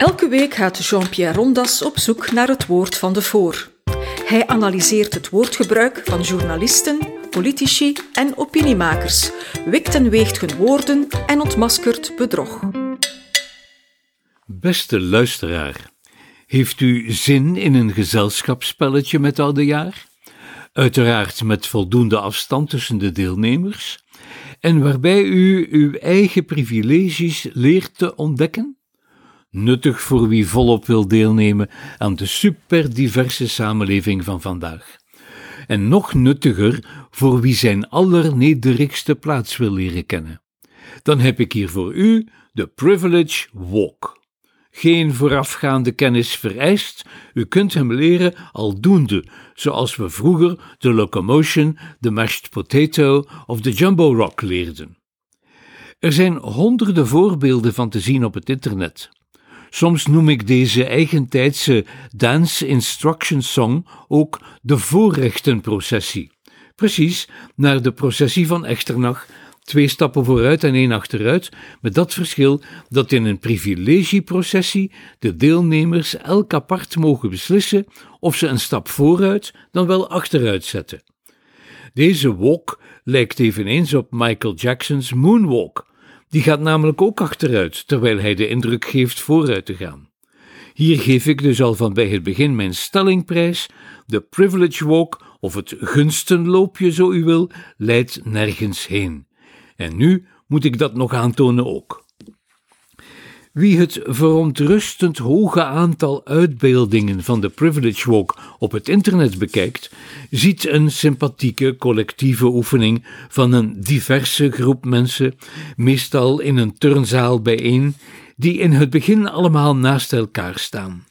Elke week gaat Jean-Pierre Rondas op zoek naar het woord van de voor. Hij analyseert het woordgebruik van journalisten, politici en opiniemakers, wikt en weegt hun woorden en ontmaskert bedrog. Beste luisteraar, heeft u zin in een gezelschapsspelletje met oudejaar? Uiteraard met voldoende afstand tussen de deelnemers en waarbij u uw eigen privileges leert te ontdekken? Nuttig voor wie volop wil deelnemen aan de superdiverse samenleving van vandaag. En nog nuttiger voor wie zijn allernederigste plaats wil leren kennen. Dan heb ik hier voor u de Privilege Walk. Geen voorafgaande kennis vereist, u kunt hem leren aldoende, zoals we vroeger de locomotion, de mashed potato of de jumbo rock leerden. Er zijn honderden voorbeelden van te zien op het internet. Soms noem ik deze eigentijdse dance instruction song ook de voorrechtenprocessie. Precies naar de processie van Echternach twee stappen vooruit en één achteruit, met dat verschil dat in een privilegieprocessie de deelnemers elk apart mogen beslissen of ze een stap vooruit dan wel achteruit zetten. Deze walk lijkt eveneens op Michael Jackson's moonwalk. Die gaat namelijk ook achteruit, terwijl hij de indruk geeft vooruit te gaan. Hier geef ik dus al van bij het begin mijn stellingprijs. De privilege walk, of het gunstenloopje zo u wil, leidt nergens heen. En nu moet ik dat nog aantonen ook. Wie het verontrustend hoge aantal uitbeeldingen van de Privilege Walk op het internet bekijkt, ziet een sympathieke collectieve oefening van een diverse groep mensen, meestal in een turnzaal bijeen, die in het begin allemaal naast elkaar staan.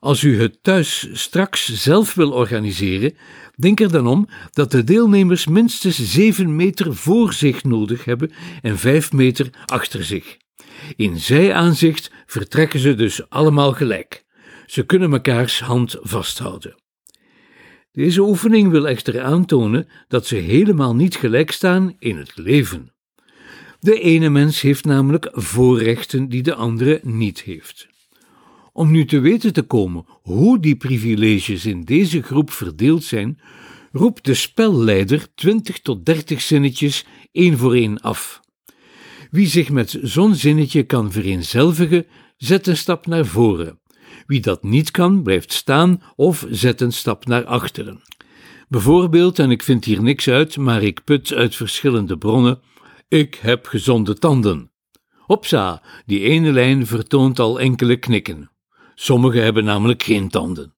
Als u het thuis straks zelf wil organiseren, denk er dan om dat de deelnemers minstens 7 meter voor zich nodig hebben en 5 meter achter zich. In zijaanzicht vertrekken ze dus allemaal gelijk. Ze kunnen mekaars hand vasthouden. Deze oefening wil echter aantonen dat ze helemaal niet gelijk staan in het leven. De ene mens heeft namelijk voorrechten die de andere niet heeft. Om nu te weten te komen hoe die privileges in deze groep verdeeld zijn, roept de spelleider 20 tot 30 zinnetjes één voor één af. Wie zich met zo'n zinnetje kan vereenzelvigen, zet een stap naar voren. Wie dat niet kan, blijft staan of zet een stap naar achteren. Bijvoorbeeld, en ik vind hier niks uit, maar ik put uit verschillende bronnen: ik heb gezonde tanden. Hopsa, die ene lijn vertoont al enkele knikken. Sommigen hebben namelijk geen tanden.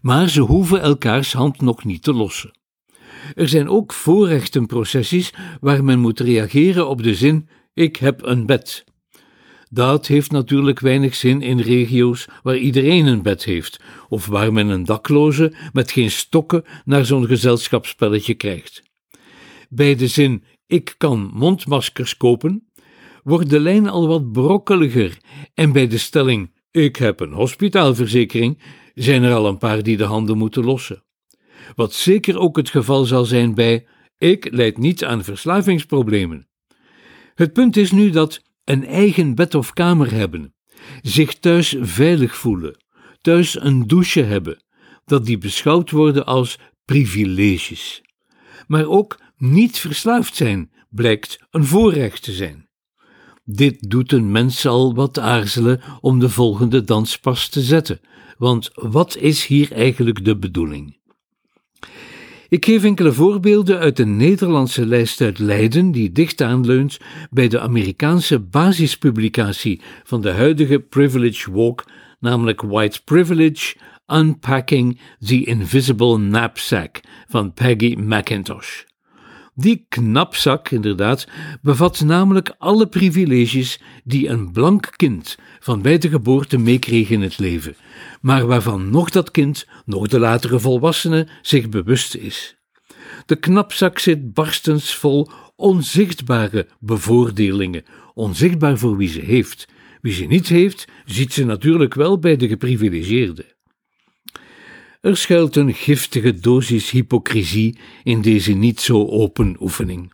Maar ze hoeven elkaars hand nog niet te lossen. Er zijn ook voorrechtenprocessies waar men moet reageren op de zin: ik heb een bed. Dat heeft natuurlijk weinig zin in regio's waar iedereen een bed heeft, of waar men een dakloze met geen stokken naar zo'n gezelschapsspelletje krijgt. Bij de zin ik kan mondmaskers kopen, wordt de lijn al wat brokkeliger en bij de stelling ik heb een hospitaalverzekering, zijn er al een paar die de handen moeten lossen. Wat zeker ook het geval zal zijn bij ik leid niet aan verslavingsproblemen. Het punt is nu dat een eigen bed of kamer hebben, zich thuis veilig voelen, thuis een douche hebben, dat die beschouwd worden als privileges. Maar ook niet verslaafd zijn blijkt een voorrecht te zijn. Dit doet een mens al wat aarzelen om de volgende danspas te zetten, want wat is hier eigenlijk de bedoeling? Ik geef enkele voorbeelden uit de Nederlandse lijst uit Leiden, die dicht aanleunt bij de Amerikaanse basispublicatie van de huidige Privilege Walk, namelijk White Privilege Unpacking the Invisible Knapsack van Peggy McIntosh. Die knapzak, inderdaad, bevat namelijk alle privileges die een blank kind van bij de geboorte meekreeg in het leven, maar waarvan nog dat kind, nog de latere volwassene zich bewust is. De knapzak zit barstens vol onzichtbare bevoordelingen, onzichtbaar voor wie ze heeft. Wie ze niet heeft, ziet ze natuurlijk wel bij de geprivilegeerden. Er schuilt een giftige dosis hypocrisie in deze niet zo open oefening.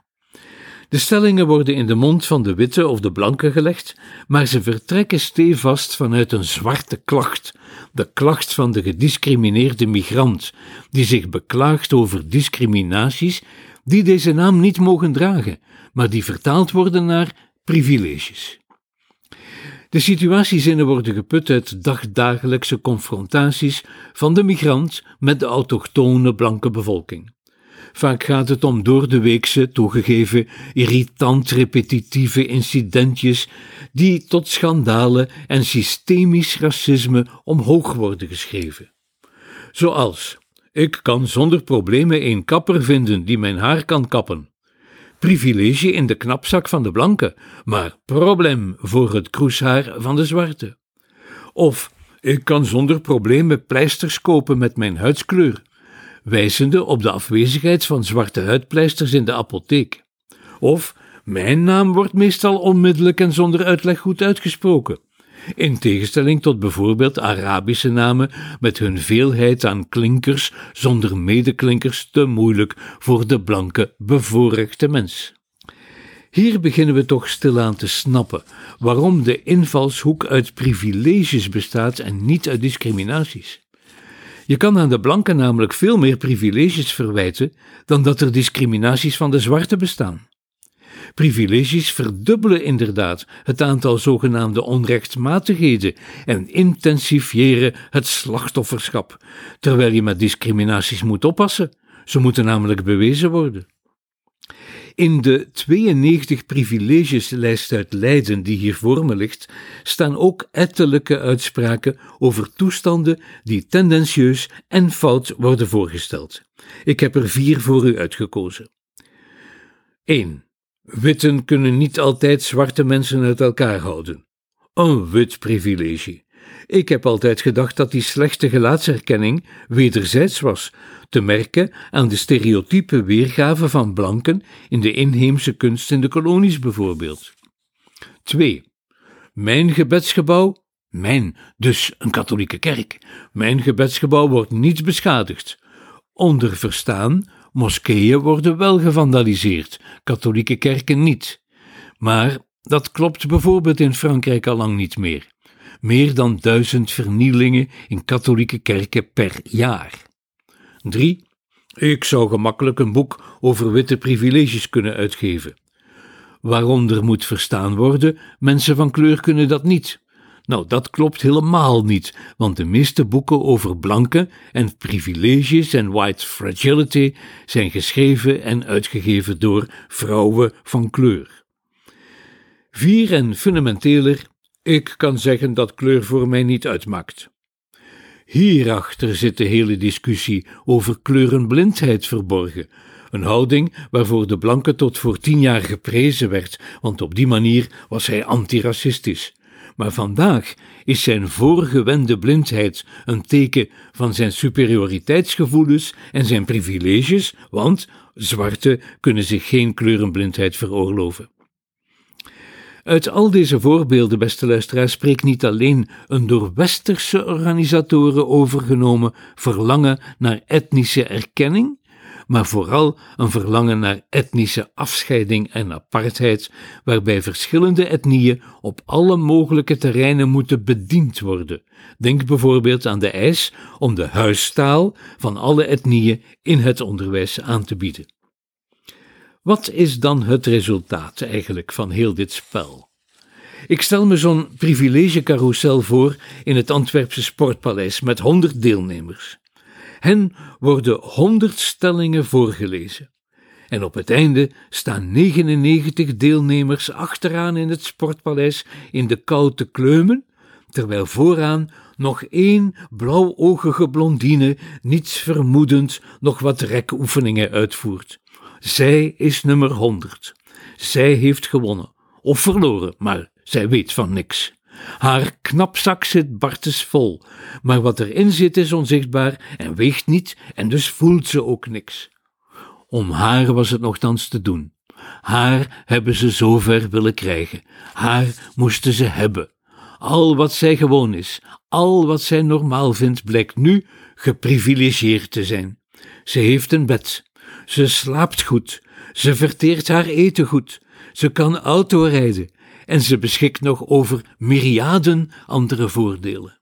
De stellingen worden in de mond van de witte of de blanke gelegd, maar ze vertrekken stevast vanuit een zwarte klacht, de klacht van de gediscrimineerde migrant, die zich beklaagt over discriminaties die deze naam niet mogen dragen, maar die vertaald worden naar privileges. De situatiezinnen worden geput uit dagdagelijkse confrontaties van de migrant met de autochtone blanke bevolking. Vaak gaat het om door de weekse, toegegeven, irritant repetitieve incidentjes die tot schandalen en systemisch racisme omhoog worden geschreven. Zoals: Ik kan zonder problemen een kapper vinden die mijn haar kan kappen. Privilege in de knapzak van de blanke, maar probleem voor het kroeshaar van de zwarte. Of ik kan zonder problemen pleisters kopen met mijn huidskleur wijzende op de afwezigheid van zwarte huidpleisters in de apotheek. Of mijn naam wordt meestal onmiddellijk en zonder uitleg goed uitgesproken. In tegenstelling tot bijvoorbeeld Arabische namen met hun veelheid aan klinkers zonder medeklinkers te moeilijk voor de blanke, bevoorrechte mens. Hier beginnen we toch stilaan te snappen waarom de invalshoek uit privileges bestaat en niet uit discriminaties. Je kan aan de blanken namelijk veel meer privileges verwijten dan dat er discriminaties van de zwarte bestaan. Privileges verdubbelen inderdaad het aantal zogenaamde onrechtmatigheden en intensifiëren het slachtofferschap, terwijl je met discriminaties moet oppassen. Ze moeten namelijk bewezen worden. In de 92 privilegeslijst uit Leiden die hier voor me ligt, staan ook ettelijke uitspraken over toestanden die tendentieus en fout worden voorgesteld. Ik heb er vier voor u uitgekozen. 1. Witten kunnen niet altijd zwarte mensen uit elkaar houden. Een wit privilege. Ik heb altijd gedacht dat die slechte gelaatsherkenning wederzijds was, te merken aan de stereotype weergave van blanken in de inheemse kunst in de kolonies bijvoorbeeld. 2. Mijn gebedsgebouw, mijn, dus een katholieke kerk, mijn gebedsgebouw wordt niet beschadigd. Onder verstaan, moskeeën worden wel gevandaliseerd, katholieke kerken niet. Maar dat klopt bijvoorbeeld in Frankrijk al lang niet meer. Meer dan duizend vernielingen in katholieke kerken per jaar. 3. Ik zou gemakkelijk een boek over witte privileges kunnen uitgeven. Waaronder moet verstaan worden, mensen van kleur kunnen dat niet. Nou, dat klopt helemaal niet, want de meeste boeken over blanken en privileges en white fragility zijn geschreven en uitgegeven door vrouwen van kleur. Vier en fundamenteler, ik kan zeggen dat kleur voor mij niet uitmaakt. Hierachter zit de hele discussie over kleurenblindheid verborgen. Een houding waarvoor de blanke tot voor tien jaar geprezen werd, want op die manier was hij antiracistisch. Maar vandaag is zijn voorgewende blindheid een teken van zijn superioriteitsgevoelens en zijn privileges, want zwarte kunnen zich geen kleurenblindheid veroorloven. Uit al deze voorbeelden, beste luisteraars, spreekt niet alleen een door westerse organisatoren overgenomen verlangen naar etnische erkenning, maar vooral een verlangen naar etnische afscheiding en apartheid, waarbij verschillende etnieën op alle mogelijke terreinen moeten bediend worden. Denk bijvoorbeeld aan de eis om de huistaal van alle etnieën in het onderwijs aan te bieden. Wat is dan het resultaat eigenlijk van heel dit spel? Ik stel me zo'n privilegecarousel voor in het Antwerpse Sportpaleis met honderd deelnemers. Hen worden honderd stellingen voorgelezen. En op het einde staan 99 deelnemers achteraan in het Sportpaleis in de kou te kleumen, terwijl vooraan nog één blauwogige blondine, niets vermoedend, nog wat rekoefeningen uitvoert. Zij is nummer 100. Zij heeft gewonnen. Of verloren, maar zij weet van niks. Haar knapzak zit bartes vol, maar wat erin zit is onzichtbaar en weegt niet en dus voelt ze ook niks. Om haar was het nogthans te doen. Haar hebben ze zover willen krijgen. Haar moesten ze hebben. Al wat zij gewoon is, al wat zij normaal vindt, blijkt nu geprivilegeerd te zijn. Ze heeft een bed, ze slaapt goed, ze verteert haar eten goed, ze kan autorijden en ze beschikt nog over myriaden andere voordelen.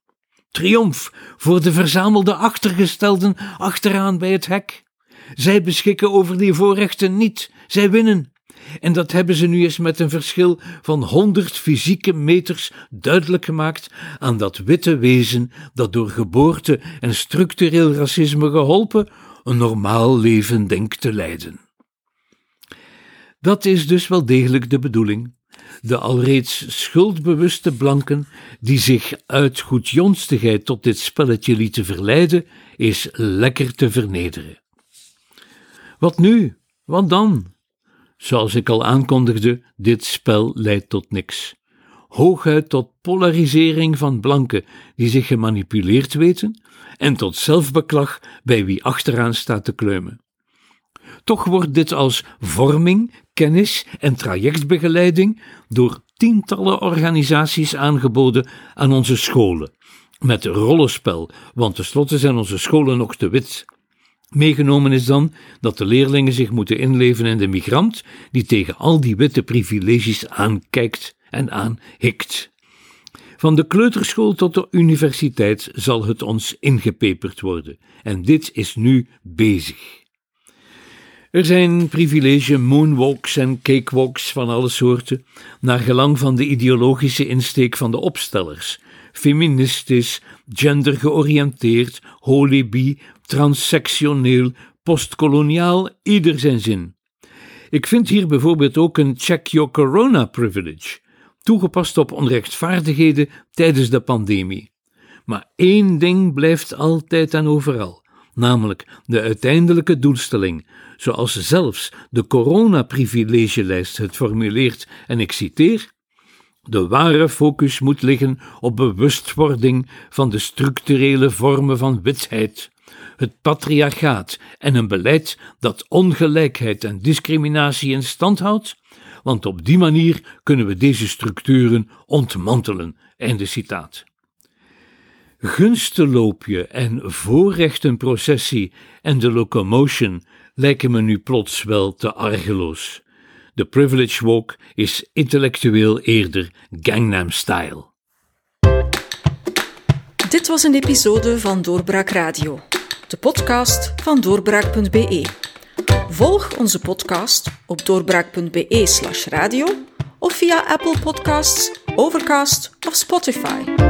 Triomf voor de verzamelde achtergestelden achteraan bij het hek. Zij beschikken over die voorrechten niet, zij winnen. En dat hebben ze nu eens met een verschil van honderd fysieke meters duidelijk gemaakt aan dat witte wezen dat door geboorte en structureel racisme geholpen een normaal leven denkt te leiden. Dat is dus wel degelijk de bedoeling. De alreeds schuldbewuste blanken, die zich uit goedjonstigheid tot dit spelletje lieten verleiden, is lekker te vernederen. Wat nu? Wat dan? Zoals ik al aankondigde, dit spel leidt tot niks. Hooguit tot polarisering van blanken die zich gemanipuleerd weten en tot zelfbeklag bij wie achteraan staat te kleumen. Toch wordt dit als vorming, kennis en trajectbegeleiding door tientallen organisaties aangeboden aan onze scholen. Met rollenspel, want tenslotte zijn onze scholen nog te wit. Meegenomen is dan dat de leerlingen zich moeten inleven in de migrant die tegen al die witte privileges aankijkt en aanhikt. Van de kleuterschool tot de universiteit zal het ons ingepeperd worden, en dit is nu bezig. Er zijn privilege moonwalks en cakewalks van alle soorten, naar gelang van de ideologische insteek van de opstellers. Feministisch, gendergeoriënteerd, holy transsectioneel, postkoloniaal, ieder zijn zin. Ik vind hier bijvoorbeeld ook een check your corona privilege, toegepast op onrechtvaardigheden tijdens de pandemie. Maar één ding blijft altijd en overal, namelijk de uiteindelijke doelstelling, zoals zelfs de coronaprivilegelijst het formuleert, en ik citeer: De ware focus moet liggen op bewustwording van de structurele vormen van witheid, het patriarchaat en een beleid dat ongelijkheid en discriminatie in stand houdt, want op die manier kunnen we deze structuren ontmantelen. Einde citaat. Gunstenloopje en voorrechtenprocessie en de locomotion lijken me nu plots wel te argeloos. De privilege walk is intellectueel eerder Gangnam Style. Dit was een episode van Doorbraak Radio, de podcast van doorbraak.be. Volg onze podcast op doorbraak.be/radio of via Apple Podcasts, Overcast of Spotify.